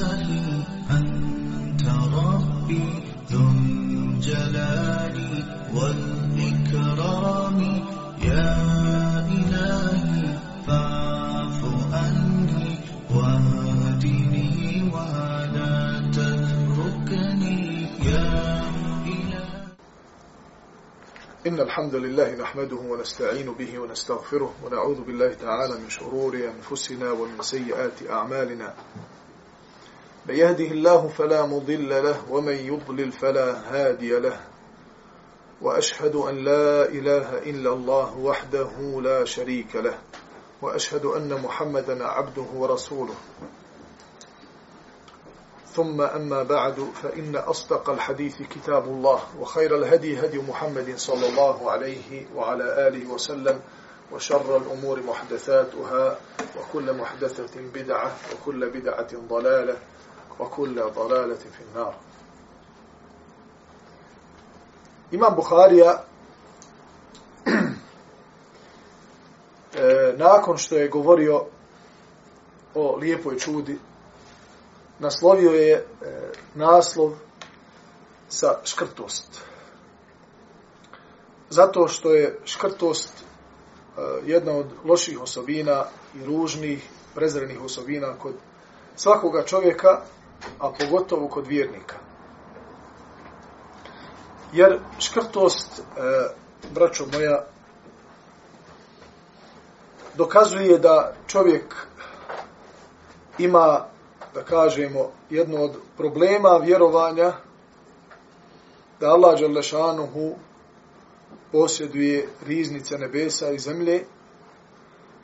إلهي أنت ربي ذو الجلال والإكرام. يا إلهي فاعف عني واهدني ولا تتركني. يا إلهي. إن الحمد لله نحمده ونستعين به ونستغفره ونعوذ بالله تعالى من شرور أنفسنا ومن سيئات أعمالنا. من يهده الله فلا مضل له ومن يضلل فلا هادي له. وأشهد أن لا إله إلا الله وحده لا شريك له وأشهد أن محمدا عبده ورسوله. ثم أما بعد فإن أصدق الحديث كتاب الله وخير الهدي هدي محمد صلى الله عليه وعلى آله وسلم وشر الأمور محدثاتها وكل محدثة بدعة وكل بدعة ضلالة وكل ضلالة في النار Imam Buharija e, nakon što je govorio o lijepoj čudi naslovio je e, naslov sa škrtost. Zato što je škrtost e, jedna od loših osobina i ružnih, prezrenih osobina kod svakoga čovjeka, a pogotovo kod vjernika. Jer škrtost, e, braćo moja, dokazuje da čovjek ima da kažemo, jedno od problema vjerovanja da Allah Đalešanuhu posjeduje riznice nebesa i zemlje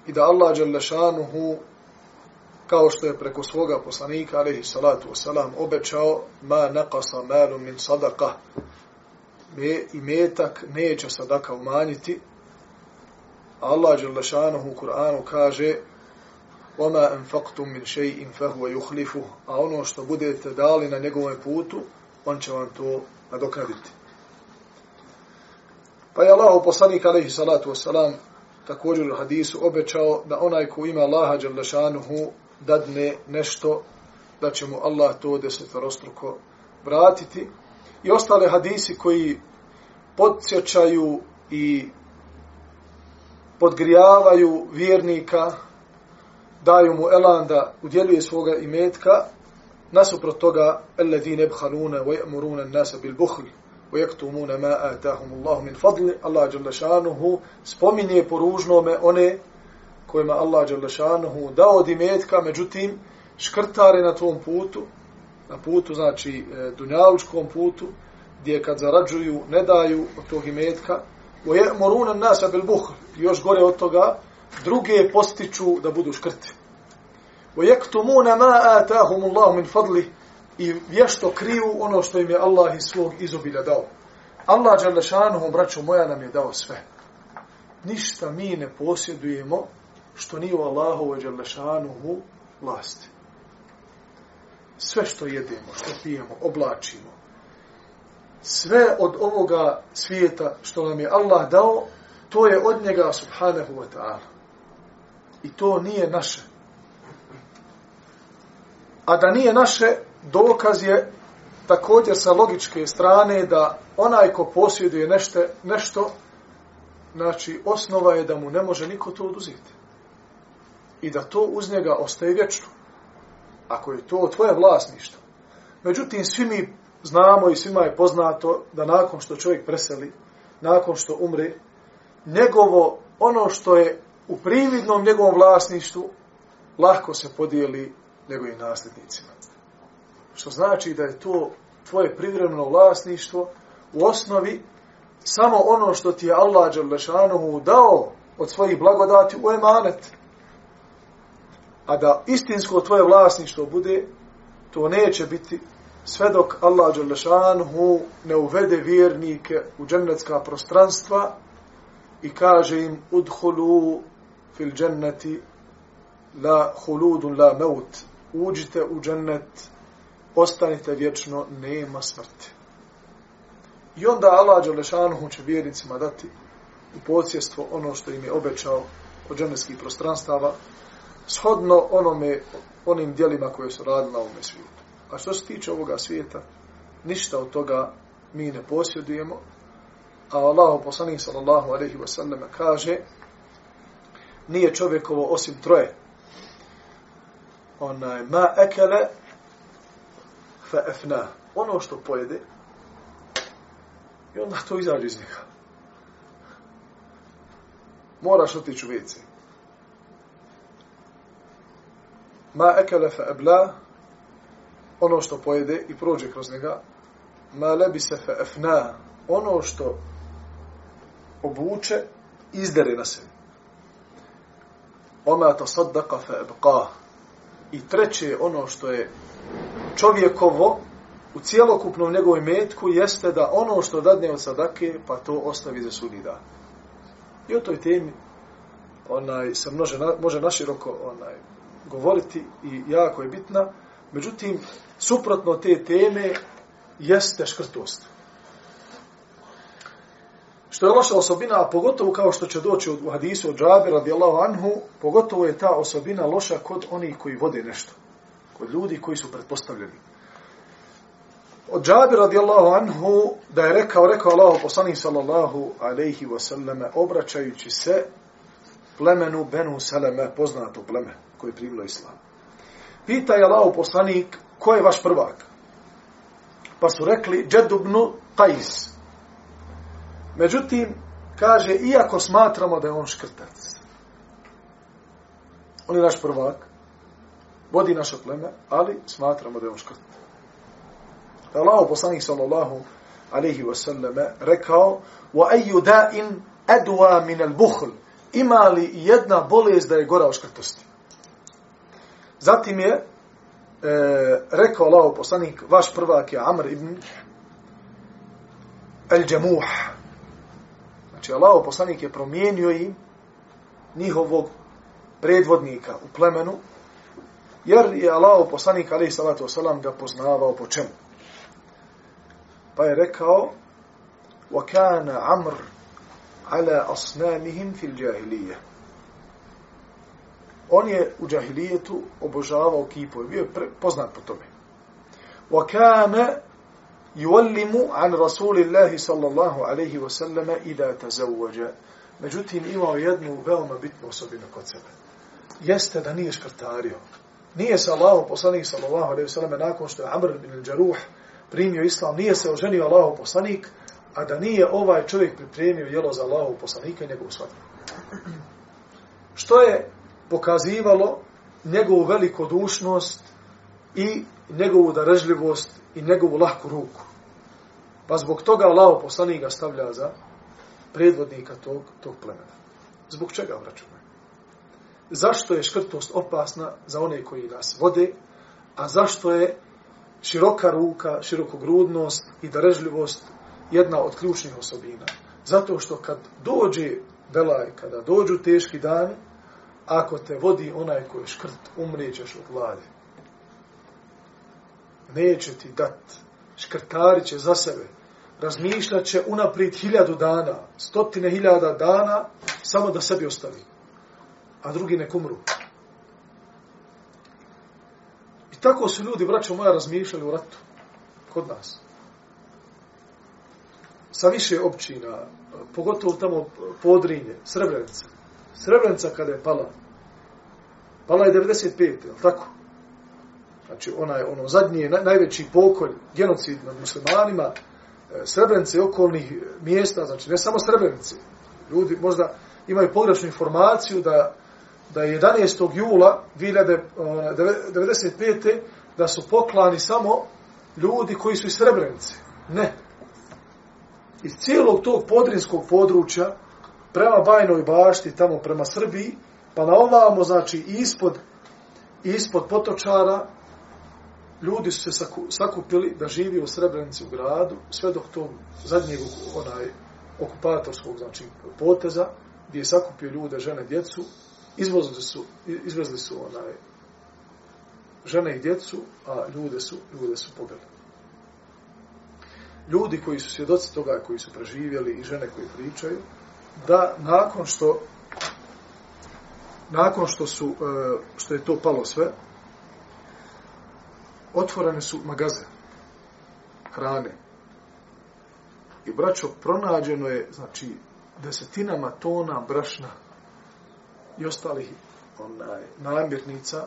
i da Allah Đalešanuhu kao što je preko svoga poslanika alaihi salatu wasalam obećao ma naqasa malu min sadaka me i metak neće sadaka umanjiti Allah Đalešanuhu u Kur'anu kaže وَمَا أَنْفَقْتُمْ مِنْ شَيْءٍ فَهُوَ يُخْلِفُهُ A ono što budete dali na njegovom putu, on će vam to nadoknaditi. Pa je Allah poslanik alaihi salatu wasalam također u hadisu obećao da onaj ko ima Allaha Đalešanuhu dadne nešto, da će mu Allah to desetorostruko vratiti. I ostale hadisi koji podsjećaju i podgrijavaju vjernika daju mu elan da udjeljuje svoga imetka, nasuprot toga, alladine ebhalune wa ya'muruna an-nasa bil bukhl wa yaktumuna ma atahum Allah min fadli, spominje po ružnome one kojima Allah dželle šanuhu dao od imetka, međutim škrtare na tom putu, na putu znači e, dunjalučkom putu, gdje kad zarađuju ne daju od tog imetka, wa ya'muruna an-nasa bil bukhl, još gore od toga druge postiču da budu škrti. وَيَكْتُمُونَ مَا آتَاهُمُ اللَّهُ مِنْ فَضْلِ I vješto kriju ono što im je Allah iz svog izobilja dao. Allah Đalešanuhu, braćo moja, nam je dao sve. Ništa mi ne posjedujemo što nije u Allahu Đalešanuhu vlasti. Sve što jedemo, što pijemo, oblačimo, sve od ovoga svijeta što nam je Allah dao, to je od njega subhanahu wa ta'ala. I to nije naše. A da nije naše, dokaz je također sa logičke strane da onaj ko posjeduje nešto, nešto znači osnova je da mu ne može niko to oduzeti. I da to uz njega ostaje vječno. Ako je to tvoje vlasništvo. Međutim, svi mi znamo i svima je poznato da nakon što čovjek preseli, nakon što umre, njegovo, ono što je u prividnom njegovom vlasništvu, lahko se podijeli njegovim nasljednicima. Što znači da je to tvoje privremeno vlasništvo u osnovi samo ono što ti je Allah Đalešanohu dao od svojih blagodati u emanet. A da istinsko tvoje vlasništvo bude, to neće biti sve dok Allah Đalešanohu ne uvede vjernike u džennetska prostranstva i kaže im udhulu fil dženneti la huludun la maut. Uđite u džennet ostanite vječno nema smrti. I onda Allah Đalešanuhu će vjernicima dati u podsjestvo ono što im je obećao od džennetskih prostranstava shodno onome, onim dijelima koje su radili na ovome svijetu. A što se tiče ovoga svijeta, ništa od toga mi ne posjedujemo, a Allah poslanik sallallahu alaihi wa sallam kaže nije čovjekovo osim troje. Onaj, ma ekele fa efna. Ono što pojede, i onda to izađe iz njega. Moraš otići u WC. Ma ekele fa ebla, ono što pojede i prođe kroz njega, ma lebi se efna, ono što obuče, izdere na sebi. Oma to saddaka fa ebqa. I treće ono što je čovjekovo u cijelokupnom njegovoj metku jeste da ono što dadne od sadake, pa to ostavi za sudi dan. I o toj temi onaj, se množe, može naširoko onaj, govoriti i jako je bitna. Međutim, suprotno te teme jeste škrtost. Što je loša osobina, a pogotovo kao što će doći u hadisu od Džabe radijallahu anhu, pogotovo je ta osobina loša kod onih koji vode nešto. Kod ljudi koji su pretpostavljeni. Od Džabe radijallahu anhu da je rekao, rekao Allah poslanih sallallahu alaihi wasallam, obraćajući se plemenu Benu Seleme, poznato pleme koje je primilo islam. Pita je Allah poslanik, ko je vaš prvak? Pa su rekli, Džedubnu Qais. Međutim, kaže, iako smatramo da je on škrtac, on je naš prvak, vodi naše pleme, ali smatramo da je on škrtac. Da Allah poslanik sallallahu alaihi wasallame rekao, wa ayu da'in adwa min al-bukhl ima li jedna bolest da je gora od škrtosti. Zatim je e, rekao Allah poslanik, vaš prvak je Amr ibn al-Jamuh, Znači, Allah poslanik je promijenio im njihovog predvodnika u plemenu, jer je Allah poslanik, ali salatu wasalam, ga poznavao po čemu. Pa je rekao, وَكَانَ عَمْرٌ عَلَى أَصْنَامِهِمْ فِي الْجَاهِلِيَّةِ On je u džahilijetu obožavao kipove, bio je poznat po tome. وَكَانَ yuallimu an rasulillahi sallallahu alaihi wa sallama ida tazawwaja. Međutim, imao jednu veoma bitnu osobinu kod sebe. Jeste da nije škrtario. Nije se Allahu poslanik sallallahu alaihi wa sallama nakon što je Amr bin al-Đaruh primio islam, nije se oženio Allahu poslanik, a da nije ovaj čovjek pripremio jelo za Allahu poslanika i njegovu svadbu. Što je pokazivalo njegovu velikodušnost i njegovu darežljivost i njegovu lahku ruku. Pa zbog toga Allah poslanik ga stavlja za predvodnika tog, tog plemena. Zbog čega vraćamo? Zašto je škrtost opasna za one koji nas vode, a zašto je široka ruka, širokogrudnost i darežljivost jedna od ključnih osobina? Zato što kad dođe belaj, kada dođu teški dani, ako te vodi onaj koji je škrt, umrijećeš od gladi. Neće ti dat, škrtari će za sebe, razmišljat će unaprijed hiljadu dana, stotine hiljada dana, samo da sebi ostavi. A drugi ne kumru. I tako su ljudi, braćo moja, razmišljali u ratu. Kod nas. Sa više općina, pogotovo tamo Podrinje, Srebrenica. Srebrenica kada je pala, pala je 95. je tako? Znači, ona je ono zadnji, najveći pokolj, genocid nad muslimanima, e, Srebrenice i okolnih mjesta, znači ne samo Srebrenice. Ljudi možda imaju pogrešnu informaciju da, da je 11. jula 1995. E, da su poklani samo ljudi koji su iz Srebrenice. Ne. Iz cijelog tog podrinskog područja prema Bajnoj bašti, tamo prema Srbiji, pa na ovamo, znači ispod, ispod potočara, ljudi su se sakupili da živi u Srebrenici u gradu, sve dok tog zadnjeg onaj, okupatorskog znači, poteza, gdje je sakupio ljude, žene, djecu, izvozili su, izvezli su onaj, žene i djecu, a ljude su, ljude su pobili. Ljudi koji su svjedoci toga, koji su preživjeli i žene koji pričaju, da nakon što nakon što su, e, što je to palo sve, otvorene su magaze hrane. I braćo, pronađeno je, znači, desetinama tona brašna i ostalih onaj, namirnica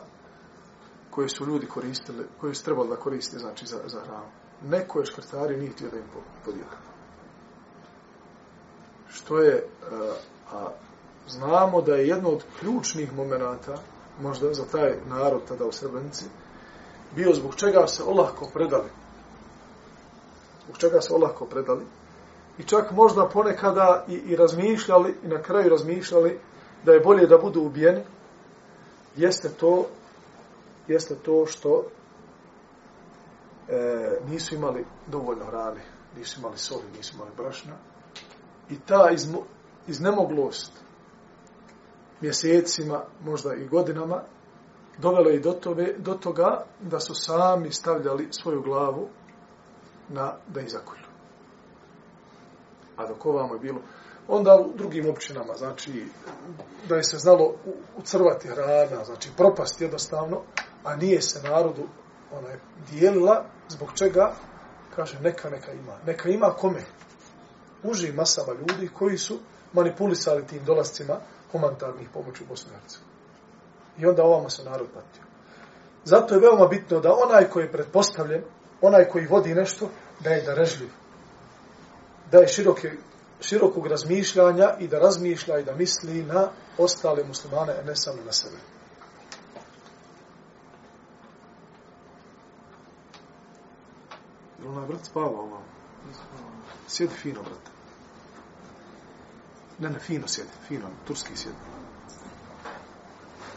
koje su ljudi koristili, koje su trebali da koriste, znači, za, za hranu. Neko je škrtari nije htio da im podijeli. Što je, a, a znamo da je jedno od ključnih momenata, možda za taj narod tada u Srebrenici, bio zbog čega se olahko predali. Zbog čega se olahko predali. I čak možda ponekada i, i razmišljali, i na kraju razmišljali, da je bolje da budu ubijeni, jeste to, jeste to što e, nisu imali dovoljno hrane, nisu imali soli, nisu imali brašna. I ta izmo, iznemoglost mjesecima, možda i godinama, dovela i do, tobe, do toga da su sami stavljali svoju glavu na da izakolju. A dok ovamo je bilo, onda u drugim općinama, znači, da je se znalo ucrvati hrana, znači, propast jednostavno, a nije se narodu onaj, dijelila, zbog čega, kaže, neka, neka ima. Neka ima kome? Užim masama ljudi koji su manipulisali tim dolascima humanitarnih pomoći u Bosnu i onda ovamo se narod patio. Zato je veoma bitno da onaj koji je pretpostavljen, onaj koji vodi nešto, da je darežljiv. Da je široke, širokog razmišljanja i da razmišlja i da misli na ostale muslimane, a ne samo na sebe. Onaj brat spava ovam. Sjedi fino, brate. Ne, ne, fino sjedi, fino, turski sjedi.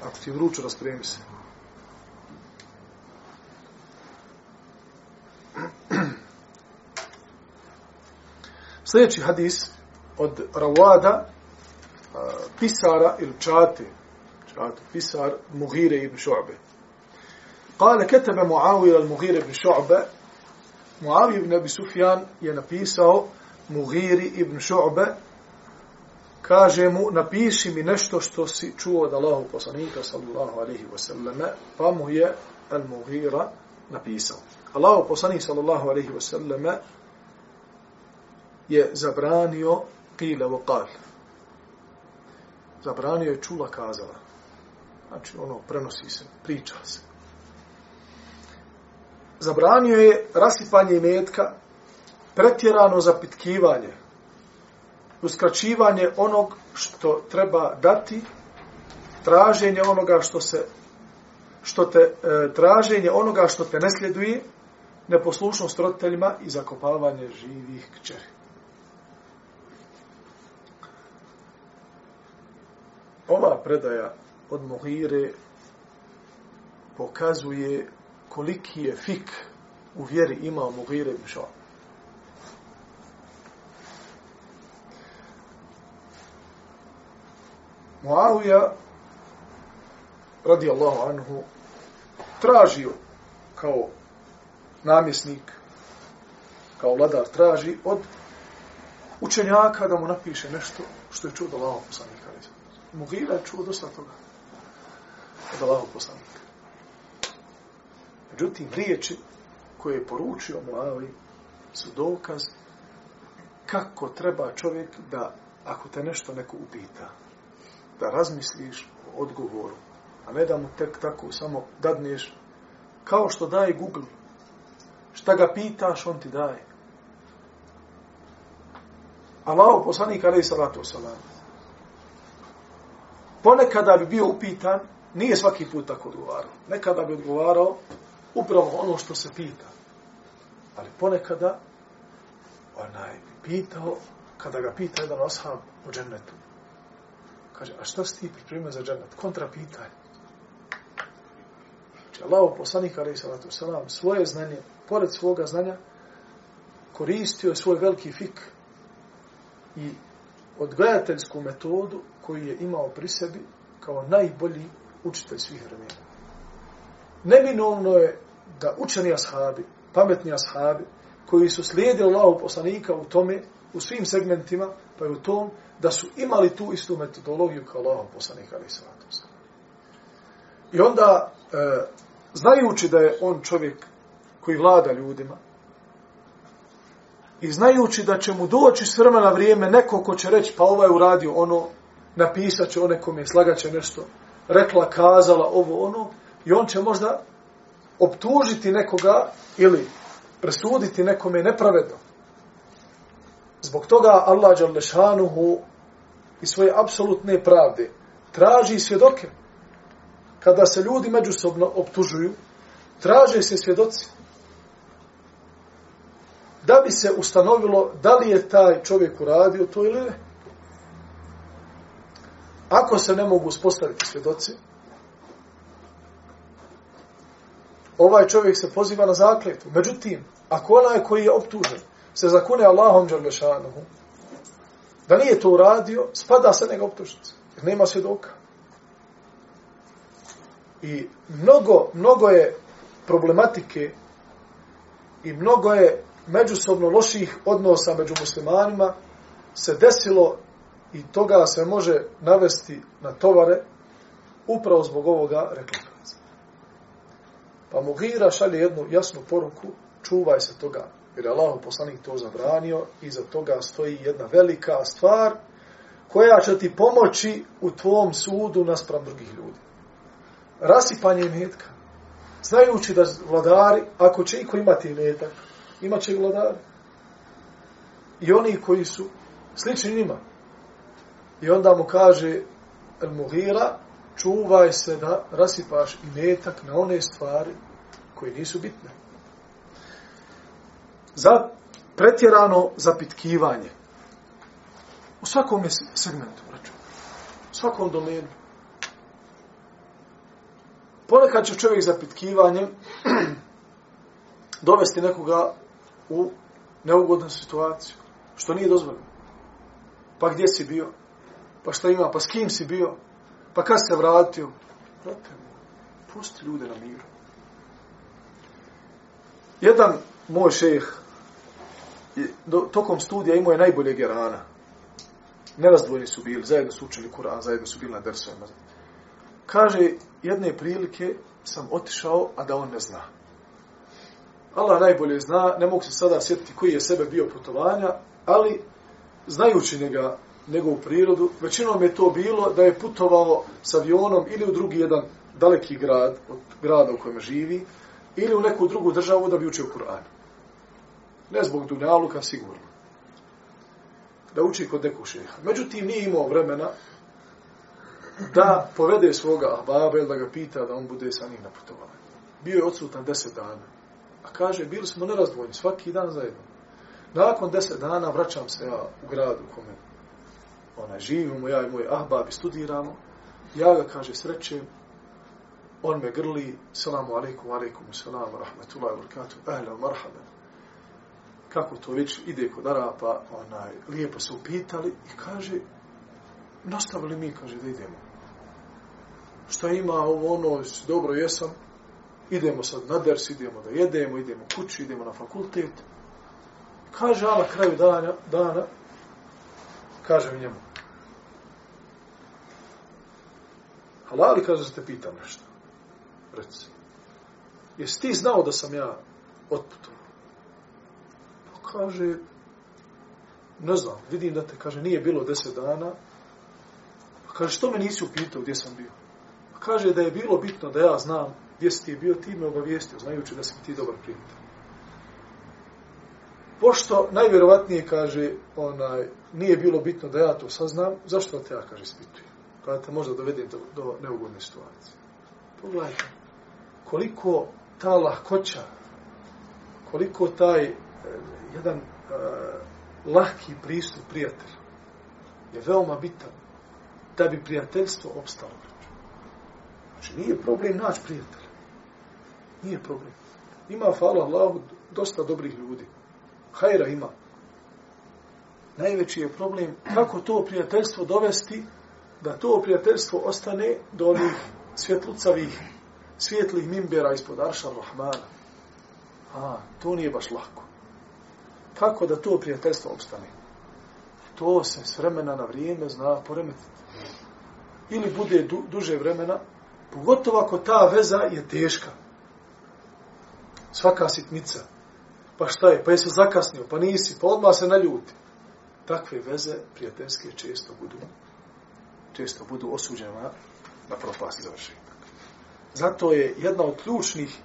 Ako ti je vrućo, raspremi se. Sljedeći hadis od Rawada, pisara ili čate, čate, pisar Mughire ibn Šu'be. Kale, ketebe Muawija al Mughire ibn Šu'be, Muawija ibn Abi Sufjan je napisao Mughiri ibn Šu'be, kaže mu, napiši mi nešto što si čuo od Allahog poslanika, sallallahu alaihi wasallam, pa mu je Al-Mughira napisao. Allahu poslanik, sallallahu alaihi wasallam, je zabranio qila wa qal. Zabranio je čula kazala. Znači, ono, prenosi se, priča se. Zabranio je rasipanje imetka, pretjerano zapitkivanje, uskraćivanje onog što treba dati, traženje onoga što se što te e, traženje onoga što te ne sljeduje, neposlušnost roditeljima i zakopavanje živih kćeri. Ova predaja od Mohire pokazuje koliki je fik u vjeri imao Mohire ibn Muavija radi Allahu anhu tražio kao namjesnik kao vladar traži od učenjaka da mu napiše nešto što je čuo da Allahu poslanika Mugira je čuo dosta toga od Allahu poslanika. Međutim riječi koje je poručio Muavi su dokaz kako treba čovjek da ako te nešto neko upita da razmisliš o odgovoru, a ne da mu tek tako samo dadneš, kao što daje Google. Šta ga pitaš, on ti daje. Allaho poslanik, ali salatu wasalam, ponekada bi bio upitan, nije svaki put tako odgovarao. Nekada bi odgovarao upravo ono što se pita. Ali ponekada, onaj bi pitao, kada ga pita jedan ashab u džennetu, Kaže, a šta si ti pripremio za džennet? Kontra pitanje. Znači, Allah, poslanik, ali salatu salam, svoje znanje, pored svoga znanja, koristio je svoj veliki fik i odgajateljsku metodu koju je imao pri sebi kao najbolji učitelj svih vremena. Neminovno je da učeni ashabi, pametni ashabi, koji su slijedili Allahov poslanika u tome, u svim segmentima, pa i u tom, da su imali tu istu metodologiju kao Allahov poslanika, ali I onda, e, znajući da je on čovjek koji vlada ljudima, i znajući da će mu doći s vremena vrijeme neko ko će reći pa ovaj uradio ono, napisat će o nekom je, slagaće nešto, rekla, kazala ovo ono, i on će možda optužiti nekoga ili presuditi nekome nepravedno. Zbog toga Allah Đalešanuhu i svoje apsolutne pravde traži svjedoke. Kada se ljudi međusobno optužuju, traže se svjedoci. Da bi se ustanovilo da li je taj čovjek uradio to ili ne. Ako se ne mogu uspostaviti svjedoci, ovaj čovjek se poziva na zakletu. Međutim, ako onaj koji je optužen se zakune Allahom Đerlešanuhu, da nije to uradio, spada se nego optužnice. Jer nema svjedoka. I mnogo, mnogo je problematike i mnogo je međusobno loših odnosa među muslimanima se desilo i toga se može navesti na tovare upravo zbog ovoga reklikaza. Pa Mugira šalje jednu jasnu poruku, čuvaj se toga, jer je Allah poslanik to zabranio i za toga stoji jedna velika stvar koja će ti pomoći u tvom sudu naspram drugih ljudi. Rasipanje metka. Znajući da vladari, ako će iko imati metak, imat će vladari. I oni koji su slični njima. I onda mu kaže El Mughira, čuvaj se da rasipaš i metak na one stvari koje nisu bitne. Za pretjerano zapitkivanje. U svakom segmentu, račun. U svakom domenu. Ponekad će čovjek zapitkivanjem dovesti nekoga u neugodnu situaciju, što nije dozvoljeno. Pa gdje si bio? Pa šta ima? Pa s kim si bio? Pa kad se vratio? Vrate, pusti ljude na miru. Jedan moj šeh tokom studija imao je najbolje gerana. Nerazdvojni su bili, zajedno su učili Kur'an, zajedno su bili na dersovima. Kaže, jedne prilike sam otišao, a da on ne zna. Allah najbolje zna, ne mogu se sada sjetiti koji je sebe bio putovanja, ali znajući njega, njegovu prirodu, većinom je to bilo da je putovao s avionom ili u drugi jedan daleki grad, od grada u kojem živi, ili u neku drugu državu da bi učio Kur'an. Ne zbog dunjaluka, sigurno. Da uči kod nekog šeha. Međutim, nije imao vremena da povede svoga ahbaba ili da ga pita da on bude sa njim na putovanju. Bio je odsutan deset dana. A kaže, bili smo nerazdvojni, svaki dan zajedno. Nakon deset dana vraćam se ja u grad u kome onaj, živimo, ja i moj ahbab i studiramo. Ja ga, kaže, srećem, on me grli, salamu alaikum, alaikum, salamu, rahmetullahi, barakatuh, ahla, marhaba. Kako to već ide kod Arapa, onaj, lijepo se upitali i kaže, nastavili mi, kaže, da idemo. Šta ima ovo, ono, dobro jesam, idemo sad na ders, idemo da jedemo, idemo kući, idemo na fakultet. Kaže, ala kraju dana, dana, kaže njemu. Halali, kaže, da te pitam nešto. Reci. Jesi ti znao da sam ja otputovao? Pa kaže, ne znam, vidim da te, kaže, nije bilo deset dana. Pa kaže, što me nisi upitao gdje sam bio? Pa kaže, da je bilo bitno da ja znam gdje si ti bio, ti me obavijestio, znajući da si ti dobar prijatelj. Pošto najvjerovatnije kaže, onaj, nije bilo bitno da ja to saznam, zašto te ja, kaže, ispitujem? Kada te možda dovedem do, do neugodne situacije. Pogledajte, koliko ta lahkoća, koliko taj eh, jedan eh, lahki pristup prijatelju je veoma bitan da bi prijateljstvo opstalo. Znači, nije problem naći prijatelja. Nije problem. Ima, hvala Allahu, dosta dobrih ljudi. Hajra ima. Najveći je problem kako to prijateljstvo dovesti da to prijateljstvo ostane do onih svjetlucavih, svjetlih mimbera ispod Arša Rahmana. A, to nije baš lako. Kako da to prijateljstvo obstane? To se s vremena na vrijeme zna poremetiti. Ili bude du, duže vremena, Pogotovo ako ta veza je teška. Svaka sitnica. Pa šta je? Pa jesi zakasnio? Pa nisi? Pa odmah se naljuti. Takve veze prijateljske često budu često budu osuđene na, na propast i završetak. Zato je jedna od ključnih,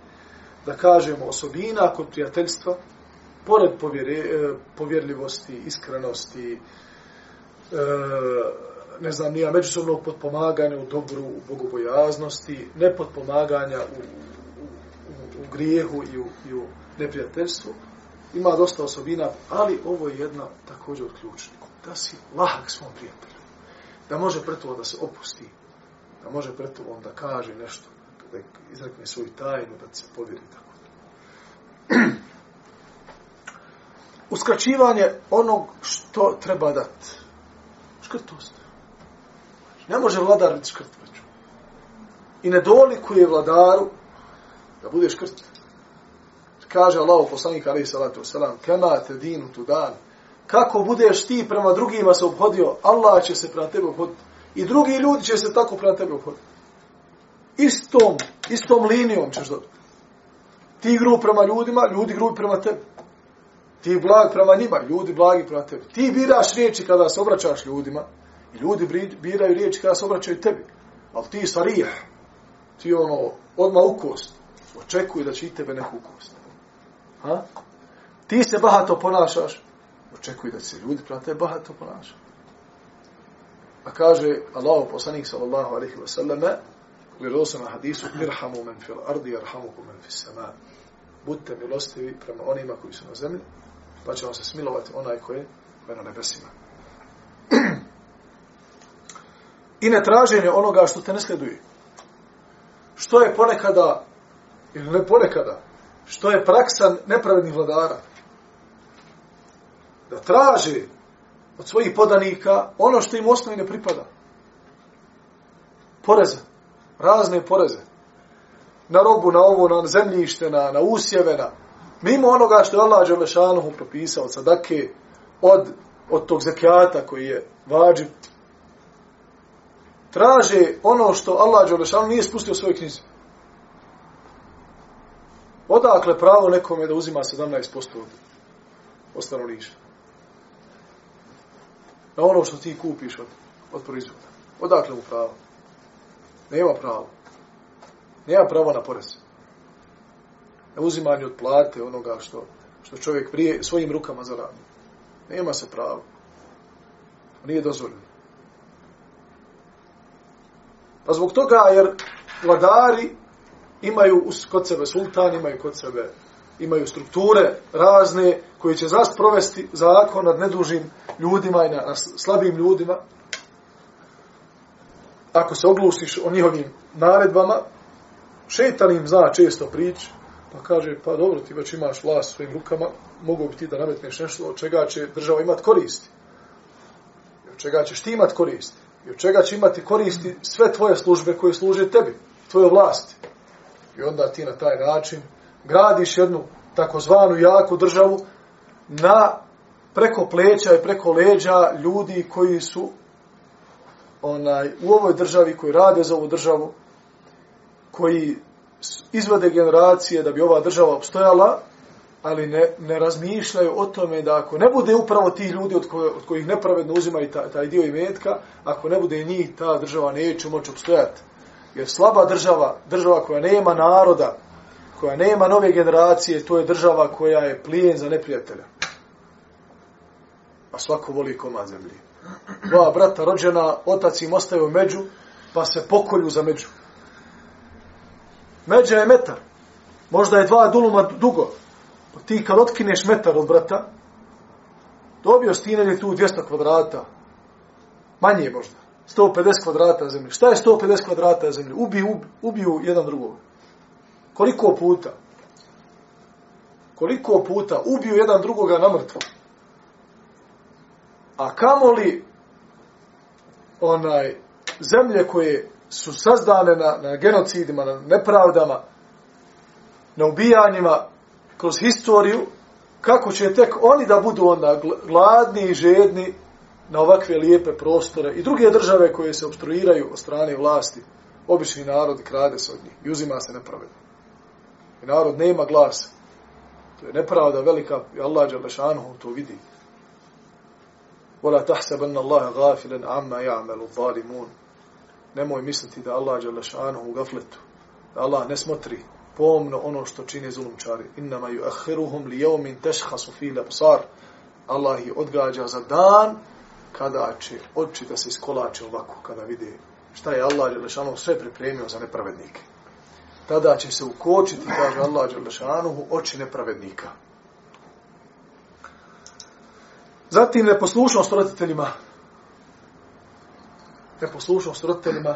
da kažemo, osobina kod prijateljstva, pored povjere, e, povjerljivosti, iskrenosti, e, ne znam, nija međusobnog potpomaganja u dobru, u bogobojaznosti, nepotpomaganja u grijehu i u, i u neprijateljstvu, ima dosta osobina, ali ovo je jedna također od ključnih. Da si lahak svom prijatelju. Da može preto da se opusti. Da može preto da kaže nešto. Da izrekne svoju tajnu, da se povjeri tako. Uskraćivanje onog što treba dati. Škrtost. Ne može vladar biti škrt. I ne dolikuje vladaru da budeš krst. Kaže Allah poslanik alaihi salatu wasalam, kema te dinu tu dan. Kako budeš ti prema drugima se obhodio, Allah će se prema tebe obhoditi. I drugi ljudi će se tako prema tebe obhoditi. Istom, istom linijom ćeš dobiti. Ti gru prema ljudima, ljudi gru prema tebi. Ti blag prema njima, ljudi blagi prema tebi. Ti biraš riječi kada se obraćaš ljudima, i ljudi biraju riječi kada se obraćaju tebi. Ali ti sarija, ti ono, odmah ukost, očekuj da će i tebe neko ukost. Ha? Ti se bahato ponašaš, očekuj da će se ljudi prema tebe bahato ponašati. A kaže Allah, poslanik sallallahu alaihi wa sallam, u vjerosom hadisu, irhamu men fil ardi, irhamu men fil sama. Budite milostivi prema onima koji su na zemlji, pa će vam se smilovati onaj koji je na nebesima. I ne traženje onoga što te ne sleduje. Što je ponekada, ili ne ponekada, što je praksa nepravednih vladara. Da traže od svojih podanika ono što im osnovi ne pripada. Poreze. Razne poreze. Na robu, na ovo, na zemljište, na, na usjeve, na... Mimo onoga što je Allah Đelešanuhu propisao od sadake, od, od tog zekijata koji je vađib, traže ono što Allah Đelešanuhu nije spustio u svojoj knjizi. Odakle pravo nekome da uzima 17% od, stanovništva? Na ono što ti kupiš od, od proizvoda. Odakle mu pravo? Nema pravo. Nema pravo na porez. Na uzimanje od plate onoga što, što čovjek prije svojim rukama zaradi. Nema se pravo. Nije dozvoljeno. Pa zbog toga, jer vladari imaju kod sebe sultan, imaju kod sebe imaju strukture razne koje će zast provesti zakon nad nedužim ljudima i na, na slabim ljudima. Ako se oglušiš o njihovim naredbama, šetan im zna često prič, pa kaže, pa dobro, ti već imaš vlast svojim rukama, mogu bi ti da nametneš nešto od čega će država imati koristi. I od čega ćeš ti imati koristi. I od čega će imati koristi sve tvoje službe koje služe tebi, tvoje vlasti. I onda ti na taj način gradiš jednu takozvanu jaku državu na preko pleća i preko leđa ljudi koji su onaj u ovoj državi, koji rade za ovu državu, koji izvode generacije da bi ova država obstojala, ali ne, ne razmišljaju o tome da ako ne bude upravo ti ljudi od, koje, od kojih nepravedno uzimaju taj, taj dio imetka, ako ne bude njih, ta država neće moći obstojati. Jer slaba država, država koja nema naroda, koja nema nove generacije, to je država koja je plijen za neprijatelja. A svako voli komad zemlji. Dva brata rođena, otac im ostaju među, pa se pokolju za među. Međa je metar. Možda je dva duluma dugo. Pa ti kad otkineš metar od brata, dobio stinelje tu 200 kvadrata. Manje je možda. 150 kvadrata zemlje. Šta je 150 kvadrata zemlje? Ubiju, ubiju, ubiju jedan drugog. Koliko puta? Koliko puta ubiju jedan drugoga na mrtvo? A kamo li onaj zemlje koje su sazdane na, na genocidima, na nepravdama, na ubijanjima kroz historiju, kako će tek oni da budu onda gladni i žedni na ovakve lijepe prostore i druge države koje se obstruiraju od strane vlasti obični narod krade se od njih i uzima se nepravedno. I narod nema glasa. To je nepravda velika i Allah Đalešanuhu to vidi. وَلَا تَحْسَبَنَّ اللَّهَ غَافِلًا عَمَّا يَعْمَلُ الظَّالِمُونَ Nemoj misliti da Allah Đalešanuhu u gafletu, da Allah ne smotri pomno ono što čini zulumčari. Innama yuakhiruhum li yawmin tashkhasu fihi al-absar. Allah ih odgađa za dan kada će oči da se iskolače ovako, kada vide šta je Allah Đelešanu sve pripremio za nepravednike. Tada će se ukočiti, kaže Allah Đelešanu, oči nepravednika. Zatim neposlušnost roditeljima. Neposlušnost roditeljima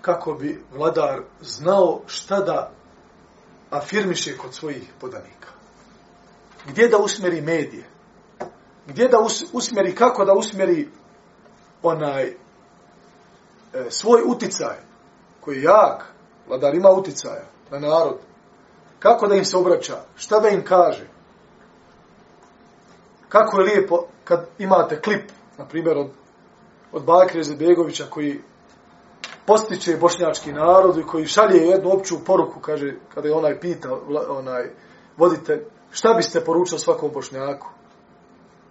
kako bi vladar znao šta da afirmiše kod svojih podanika. Gdje da usmeri medije? Gdje da usmjeri, kako da usmjeri onaj e, svoj uticaj koji je jak, vladar ima uticaja na narod, kako da im se obraća, šta da im kaže, kako je lijepo kad imate klip, na primjer, od, od Bakre Zebegovića koji postiče bošnjački narod i koji šalje jednu opću poruku, kaže, kada je onaj pita, onaj, vodite, šta biste poručili svakom bošnjaku?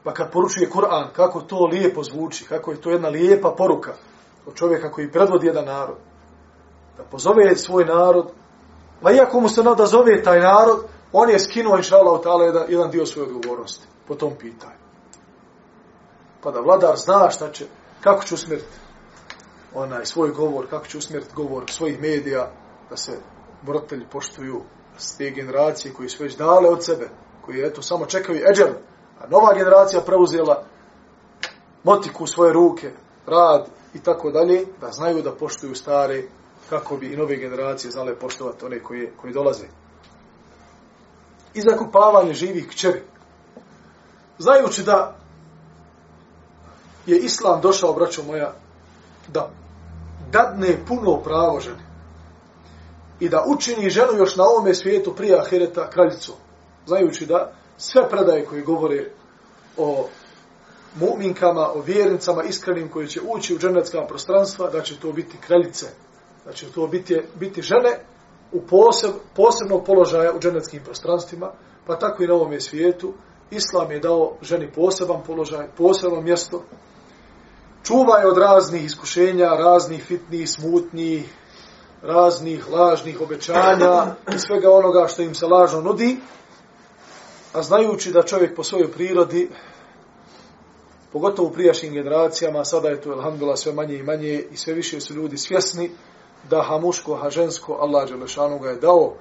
Pa kad poručuje Kur'an, kako to lijepo zvuči, kako je to jedna lijepa poruka od čovjeka koji predvodi jedan narod. Da pozove svoj narod, ma iako mu se nada zove taj narod, on je skinuo, inša Allah, jedan, jedan dio svoje odgovornosti po tom pitanju. Pa da vladar zna šta će, kako će usmjeriti onaj svoj govor, kako će usmjeriti govor svojih medija, da se brotelji poštuju s te generacije koji su već dale od sebe, koji eto samo čekaju eđer, a nova generacija preuzela motiku u svoje ruke, rad i tako dalje, da znaju da poštuju stare, kako bi i nove generacije znale poštovati one koji, koji dolaze. I zakupavanje živih kćeri. Znajući da je Islam došao, braćo moja, da dadne puno pravo ženi i da učini ženu još na ovome svijetu prije ahireta kraljicu. Znajući da sve predaje koje govore o mu'minkama, o vjernicama iskrenim koji će ući u dženecka prostranstva, da će to biti kraljice. Da će to biti, biti žene u poseb, posebnog položaja u dženeckim prostranstvima, pa tako i na ovome svijetu. Islam je dao ženi poseban položaj, posebno mjesto, Čuva je od raznih iskušenja, raznih fitnih, smutnih, raznih lažnih obećanja i svega onoga što im se lažno nudi, a znajući da čovjek po svojoj prirodi, pogotovo u prijašnjim generacijama, sada je to, alhamdulillah, sve manje i manje i sve više su ljudi svjesni da ha muško, ha žensko, Allah Đelešanu ga je dao,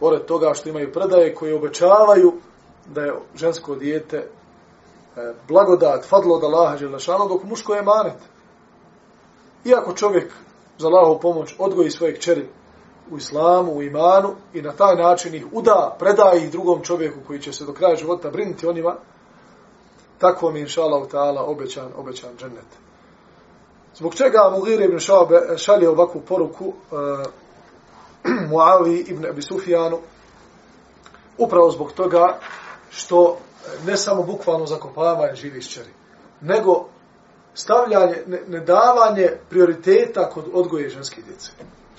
pored toga što imaju predaje koje obećavaju da je žensko dijete e, blagodat, fadlo od Allaha Đelešanu, dok muško je manet. Iako čovjek za Allahovu pomoć odgoji svoje čeri u islamu, u imanu i na taj način ih uda, preda ih drugom čovjeku koji će se do kraja života brinuti o njima, tako mi inša Allah ta'ala obećan, obećan džennet. Zbog čega Mugir ibn Šabe šalje ovakvu poruku eh, uh, Muavi ibn Abi Sufijanu? Upravo zbog toga što eh, ne samo bukvalno zakopavanje živih šćeri, nego stavljanje, ne, ne davanje prioriteta kod odgoje ženske djece.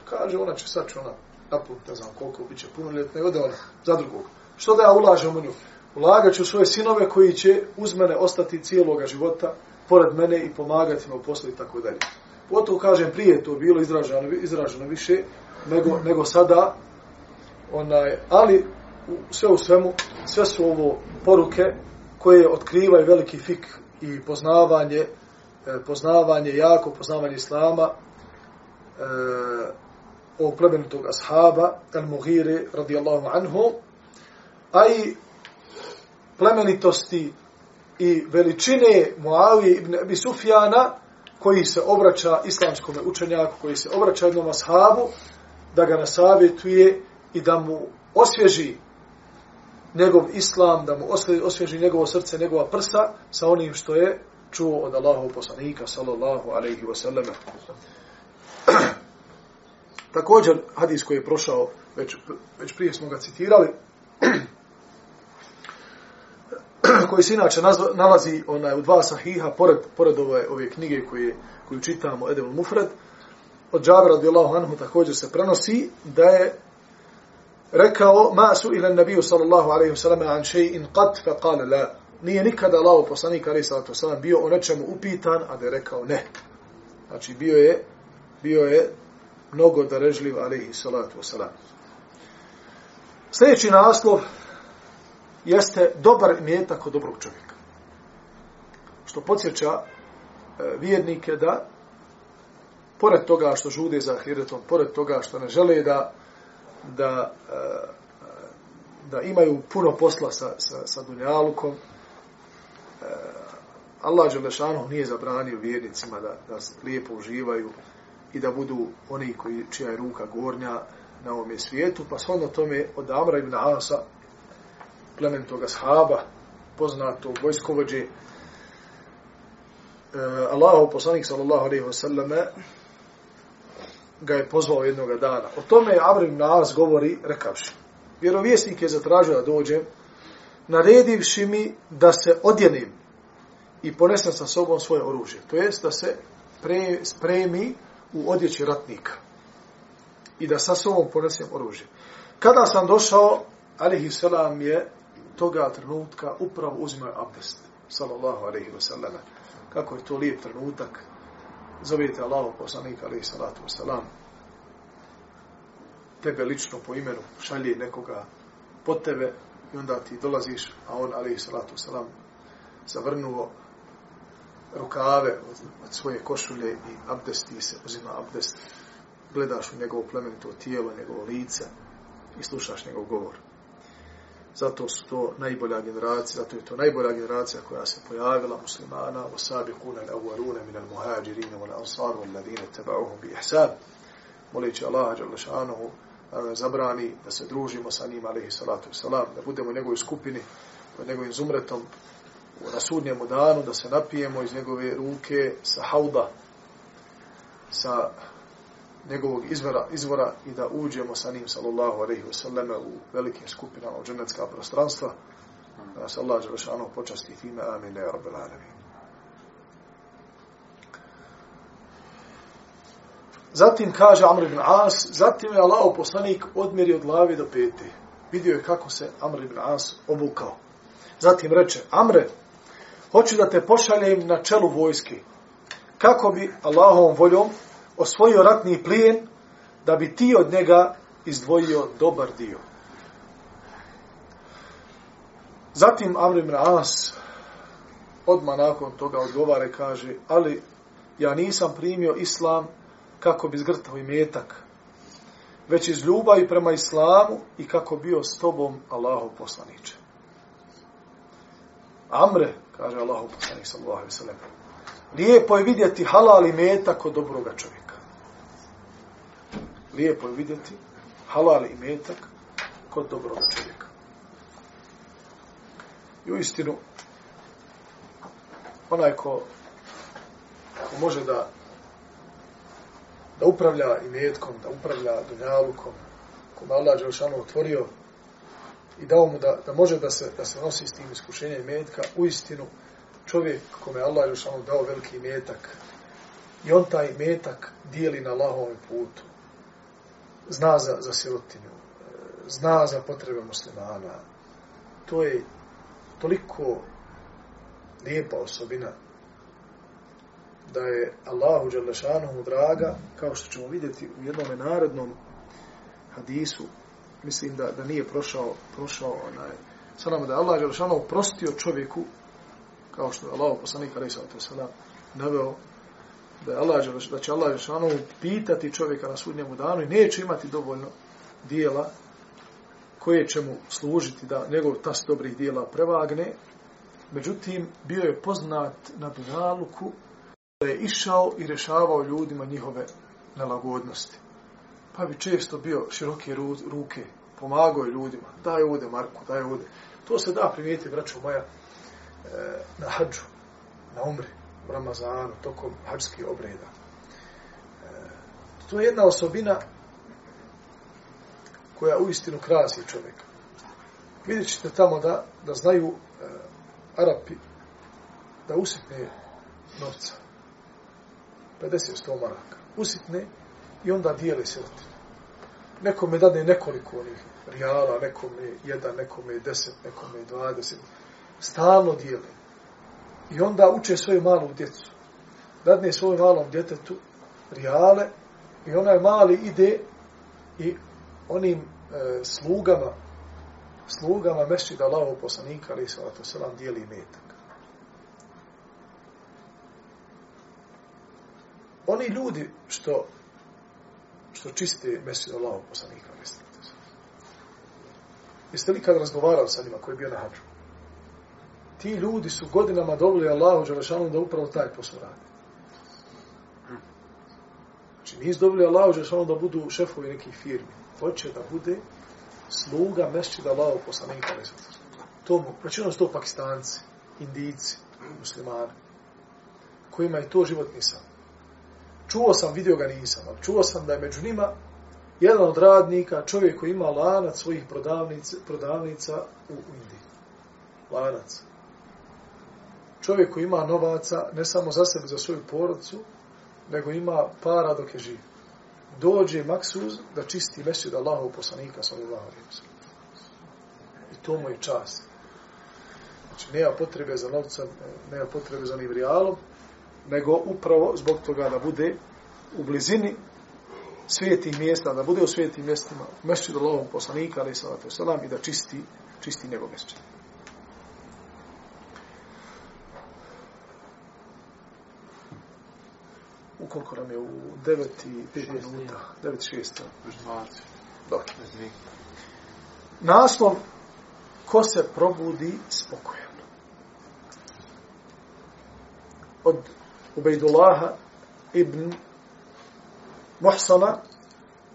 Kaže, ona će sad će ona napun, ne znam koliko, bit će punoljetna i ode ona za drugog. Što da ja ulažem u nju? Ulagat ću svoje sinove koji će uz mene ostati cijeloga života, pored mene i pomagati me u poslu i tako dalje. Potom kažem, prije to bilo izraženo, izraženo više nego, nego sada, onaj, ali sve u svemu, sve su ovo poruke koje otkrivaju veliki fik i poznavanje, e, poznavanje, jako poznavanje Islama, e, ovog plemenitog ashaba, al-Mughire, radijallahu anhu, a i plemenitosti i veličine Muavije ibn Abi Sufjana, koji se obraća islamskom učenjaku, koji se obraća jednom ashabu, da ga nasavjetuje i da mu osvježi njegov islam, da mu osvježi njegovo srce, njegova prsa sa onim što je čuo od Allahov poslanika, sallallahu alaihi wasallam. Također, hadis koji je prošao, već, već prije smo ga citirali, koji se inače nalazi onaj, u dva sahiha, pored, pored ove, ove knjige koje, koju čitamo, Edemul Mufred, od Džabra radijallahu anhu također se prenosi da je rekao ma su ila nabiju sallallahu alaihi wa sallam an še'in qat fa qala la. Nije nikada Allah poslanik alaihi sallatu wasallam bio o nečemu upitan a da je rekao ne. Znači bio je bio je mnogo darežljiv alaihi salatu wasallam sljedeći naslov jeste dobar imetak od dobrog čovjeka. Što podsjeća e, vjernike da pored toga što žude za ahiretom, pored toga što ne žele da da, e, da imaju puno posla sa, sa, sa dunjalukom, e, Allah Đelešanu nije zabranio vjernicima da, da lijepo uživaju i da budu oni koji, čija je ruka gornja na ovom svijetu, pa shodno tome od Amra ibn Asa, plementoga shaba, poznatog vojskovođe, e, Allahu poslanik sallallahu alejhi ve ga je pozvao jednog dana. O tome je Amr ibn As govori rekavši. Vjerovjesnik je zatražio da dođem, naredivši mi da se odjenim i ponesem sa sobom svoje oružje. To jest da se pre, spremi u odjeći ratnika i da sa sobom ponesem oružje. Kada sam došao, alihi selam je toga trenutka upravo uzimao abdest. Sallallahu alaihi wa sallam. Kako je to lijep trenutak zovete Allahu poslanika alaihi salatu wasalam, tebe lično po imenu šalje nekoga pod tebe i onda ti dolaziš, a on alaihi salatu wasalam zavrnuo rukave od, od svoje košulje i abdesti se, uzima abdest, gledaš u njegovo plemenito tijelo, njegovo lice i slušaš njegov govor zato su to najbolja generacija, zato je to najbolja generacija koja se pojavila muslimana, o al-awwaluna min al-muhajirin wal ansar wal ladina tabauhum bi ihsan. Moleći Allah dželle šanehu zabrani da se družimo sa njim alejhi salatu vesselam, da budemo u njegovoj skupini, pod njegovim zumretom na sudnjemu danu da se napijemo iz njegove ruke sa hauda sa njegovog izvora, izvora i da uđemo sa njim, sallallahu alaihi wa sallam, u velikim skupinama u džennetska prostranstva. Da nas Allah Đelešanu počasti time. Amin. Ja, Rabbil Alamin. Zatim kaže Amr ibn As, zatim je Allah poslanik odmjeri od glave do pete. Vidio je kako se Amr ibn As obukao. Zatim reče, Amre, hoću da te pošaljem na čelu vojske. Kako bi Allahovom voljom osvojio ratni plijen, da bi ti od njega izdvojio dobar dio. Zatim Amr ibn As odma nakon toga odgovara i kaže, ali ja nisam primio islam kako bi zgrtao i metak, već iz ljubavi prema islamu i kako bio s tobom Allahov poslaniče. Amre, kaže Allahov poslanik sallallahu alejhi ve sellem. Lijepo je vidjeti halal i metak kod dobroga čovjeka lijepo je vidjeti halal i metak kod dobrog čovjeka. I u istinu, onaj ko, ko može da da upravlja i metkom, da upravlja dunjalukom, kome Allah Đelšanu otvorio i dao mu da, da može da se, da se nosi s tim iskušenjem metka, u istinu čovjek kome Allah Đelšanu dao veliki metak i on taj metak dijeli na Allahovom putu. Zna za, za sirotinju, zna za potrebe muslimana. To je toliko lijepa osobina da je Allahu Đalešanohu draga, kao što ćemo vidjeti u jednom narodnom hadisu, mislim da, da nije prošao, prošao onaj, sa nama da je Allah Đalešanohu prostio čovjeku, kao što je Allah poslanik, ali sam to sada naveo, da, je Allah, da će Allah Žešanu pitati čovjeka na sudnjemu danu i neće imati dovoljno dijela koje će mu služiti da njegov tas dobrih dijela prevagne. Međutim, bio je poznat na Dunjaluku da je išao i rešavao ljudima njihove nelagodnosti. Pa bi često bio široke ruke, pomagao je ljudima, daj ovde Marku, daj ovde. To se da primijeti, braćo moja, e, na hađu, na umri u Ramazanu, tokom hađskih obreda. E, to je jedna osobina koja u istinu krasi čovjeka. Vidjet ćete tamo da, da znaju e, Arapi da usitne novca. 50-100 maraka. Usitne I onda dijeli sirotinju. Nekome dade nekoliko onih rijala, nekome jedan, nekome deset, nekome dvadeset. Stalno dijeli. I onda uče svoju malu djecu. Dadne svojom malom djetetu rijale i onaj mali ide i onim e, slugama slugama mešćida Allahov poslanika ali se to selam dijeli metak. Oni ljudi što što čiste mešćida Allahom poslanika Jeste li kad razgovarali sa njima koji je bio na hađu? Ti ljudi su godinama dobili Allahu Đelešanu da upravo taj posao radi. Znači, nisu dobili Allahu Đelešanu da budu šefovi nekih firmi. Hoće da bude sluga mešćida Allahu poslanika. To, većinom znači, su to pakistanci, indijici, muslimani, kojima je to životni san. Čuo sam, vidio ga nisam, ali čuo sam da je među njima jedan od radnika, čovjek koji ima lanac svojih prodavnica, prodavnica u Indiji. Lanac. Čovjek koji ima novaca, ne samo za sebe, za svoju porodcu, nego ima para dok je živ dođe maksuz da čisti mesiju da Allahov poslanika sallallahu alejhi ve sellem. I to mu je čast. Znači, nema potrebe za novcem, e, nema potrebe za nivrijalom, nego upravo zbog toga da bude u blizini svijetih mjesta, da bude u svijetim mjestima, mesjid Allahu poslanika, alejhi salatu selam i da čisti, čisti njegov mesjid. koliko nam je u 9 i 5 minuta, 9 i 6. Još 20. Dobro. Naslov, ko se probudi spokojan. Od عبيد الله ابن محصنة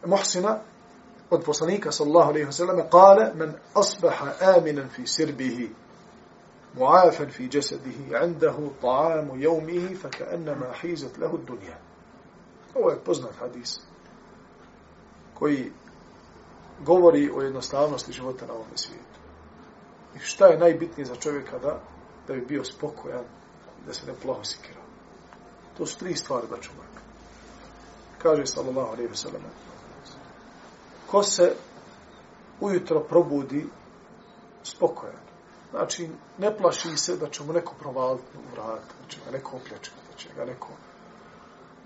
محصنة قد فصنيك صلى الله عليه وسلم قال من أصبح آمنا في سربه معافا في جسده عنده طعام يومه فكأنما حيزت له الدنيا هو يبزن الحديث كوي govori o jednostavnosti života na ovom svijetu. I šta je najbitnije za čovjeka da, da bi bio spokojan, da se ne plaho sikira. To su tri stvari da čovjek. Kaže sallallahu alaihi wa sallam. Ko se ujutro probudi spokojan, Znači, ne plaši se da će mu neko provaliti u vrat, da će ga neko opljačiti, da će ga neko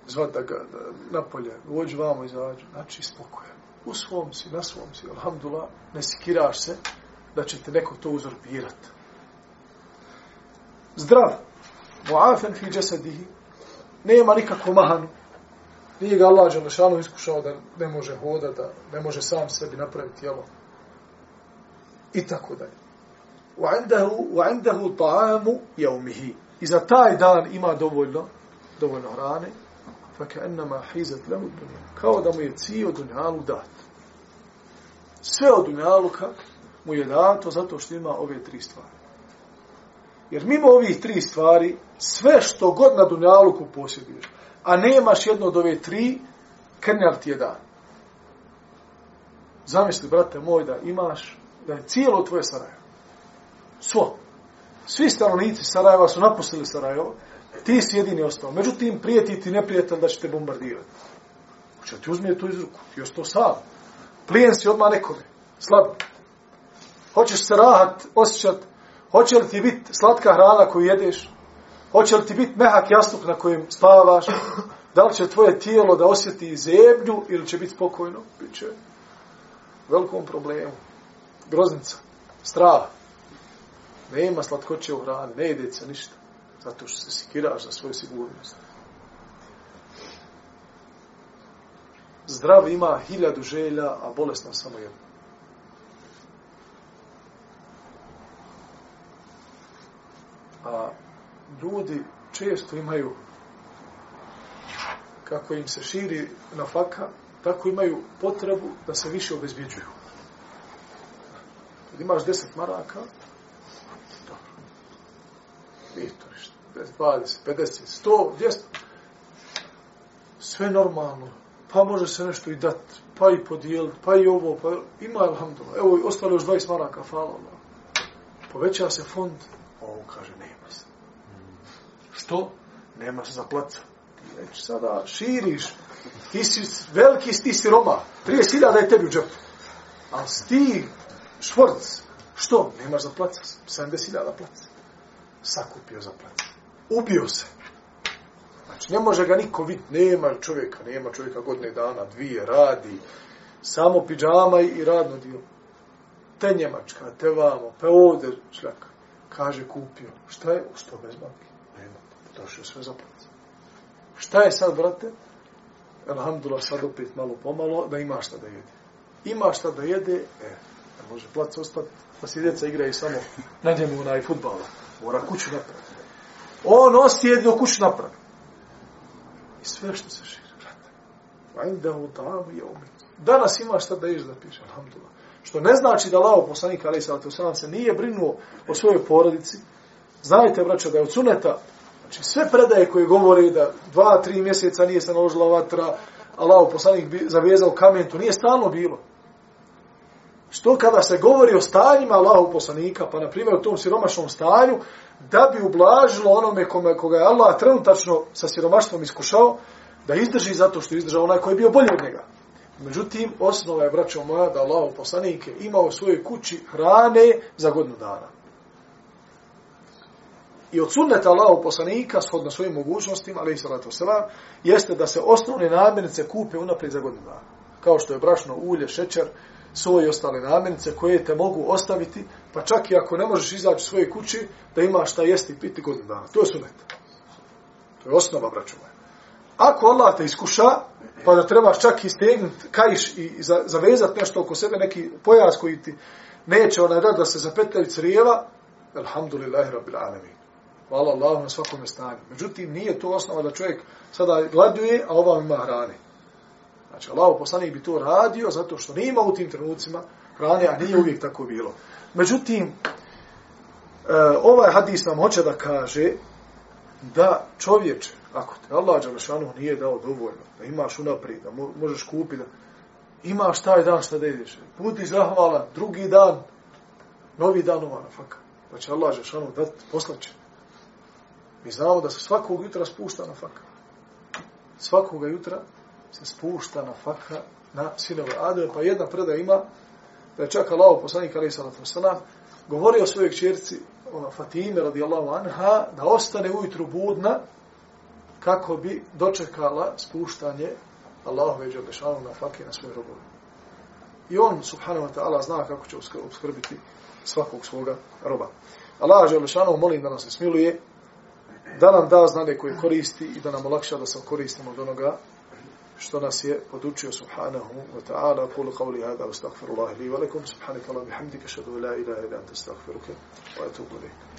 zvat da ga da, napolje, uđi vamo, izađu. Znači, spokojan. U svom si, na svom si, alhamdulillah, ne sikiraš se da će te neko to uzorpirati. Zdrav. Muafen fi džesedihi Nema nikakvu mahanu. Nije ga Allah Đelešanu iskušao da ne može hoda, da ne može sam sebi napraviti tijelo. I tako dalje. وعنده وعنده طعام يومه اذا تاي dan ima dovoljno dovoljno hrane فكانما حيزت له الدنيا kao da mu je cijel dunjalu dat sve od dunjaluka mu je dato zato što ima ove tri stvari jer mimo ovih tri stvari sve što god na dunjaluku posjeduješ a nemaš jedno od ove tri krnjav ti je dan zamisli brate moj da imaš da je cijelo tvoje Sarajevo svo. Svi stanovnici Sarajeva su napustili Sarajevo, ti si jedini ostao. Međutim, prijeti ti neprijatelj da će te bombardirati. Hoće ti uzmije to iz ruku, ti ostao sam. Plijen si odmah nekome, slab. Hoćeš se rahat, osjećat, hoće li ti biti slatka hrana koju jedeš, hoće li ti biti mehak jastuk na kojem spavaš, da li će tvoje tijelo da osjeti zemlju ili će biti spokojno, Biće velikom problemu. Groznica, strah. Nema slatkoće u hrani, ne ide se ništa. Zato što se sikiraš za svoju sigurnost. Zdrav ima hiljadu želja, a bolestan samo jedno. A ljudi često imaju kako im se širi na faka, tako imaju potrebu da se više obezbjeđuju. Kad imaš deset maraka, nije to ništa. 20, 50, 100, 200. Sve normalno. Pa može se nešto i dat, pa i podijeliti, pa i ovo, pa ima alhamdulillah. Evo, ostalo još 20 maraka, hvala Allah. Poveća se fond, ovo kaže, nema se. Što? Nemaš za za Ti Već sada širiš. Ti si veliki, ti si Roma. 30.000 je tebi u džepu. Ali ti, švorc, što? Nemaš za plac. 70.000 plac. Sakupio za plac. Ubio se. Znači, ne može ga niko vidjeti. Nema čovjeka, nema čovjeka godine dana, dvije, radi. Samo pidžama i radno dio. Te Njemačka, te vamo, pa ovdje šljaka. Kaže, kupio. Šta je? Što bez banke? Nema. Došao sve za. Šta je sad, brate? Alhamdulillah, sad opet malo pomalo, da ima šta da jede. Ima šta da jede, e, ne može plac ostati, pa si djeca igraju samo na njemu onaj futbala. Mora kuću napraviti. On nosi jedno kuću napraviti. I sve što se širi, brate. Vajda u davu je umit. Danas ima šta da ješ da piše, alhamdulillah. Što ne znači da lao poslanik, ali sam se nije brinuo o svojoj porodici. Znajte, braćo, da je od suneta Znači sve predaje koje govore da dva, tri mjeseca nije se naložila vatra, Allah poslanik bi zavezao kamen, to nije stalno bilo. Što kada se govori o stanjima Allahu poslanika, pa na primjer u tom siromašnom stanju, da bi ublažilo onome kome, koga je Allah trenutačno sa siromaštvom iskušao, da izdrži zato što je izdržao onaj koji je bio bolji od njega. Međutim, osnova je, braćo moja, da Allah poslanike imao u svojoj kući hrane za godinu dana i od sunneta Allahu poslanika, shodno svojim mogućnostima, ali i salatu selam, jeste da se osnovne namirnice kupe unaprijed za godinu dana. Kao što je brašno, ulje, šećer, svoje ostale namirnice koje te mogu ostaviti, pa čak i ako ne možeš izaći u svoje kući, da imaš šta jesti i piti godinu dana. To je sunnet. To je osnova, braću moja. Ako Allah te iskuša, pa da trebaš čak i stegnuti kajiš i zavezati nešto oko sebe, neki pojas koji ti neće onaj da, da se zapetljaju crijeva, alhamdulillahi rabbil alamin. Hvala Allahu na svakom stanju. Međutim, nije to osnova da čovjek sada gladuje, a ovam ima hrane. Znači, Allah poslanik bi to radio zato što nema u tim trenucima hrane, a nije uvijek tako bilo. Međutim, e, ovaj hadis nam hoće da kaže da čovječ, ako te Allah Đalešanu nije dao dovoljno, da imaš unaprijed, da možeš kupiti, da imaš taj dan šta da ideš, budi zahvalan, drugi dan, novi dan ova nafaka. Pa će Allah Đalešanu dati, poslaće. Mi znamo da se svakog jutra spušta na faka. Svakog jutra se spušta na faka na sinove Ademe. Pa jedna preda ima da je čak Allah poslanik Ali Salatu Salam govorio o svojoj čerci ona Fatime radijallahu anha da ostane ujutru budna kako bi dočekala spuštanje Allahove dželešanu na fake na svoj robovi. I on, subhanahu wa ta'ala, zna kako će obskrbiti svakog svoga roba. Allah dželešanu molim da nas se smiluje da nam da znanje koje koristi i da nam olakša da se koristimo od onoga što nas je podučio subhanahu wa ta'ala. Kulu qavli hada wa astaghfirullahi li wa lakum. Subhanaka Allah bihamdika shadu la ilaha ila anta astaghfiruka wa atubu ilayk.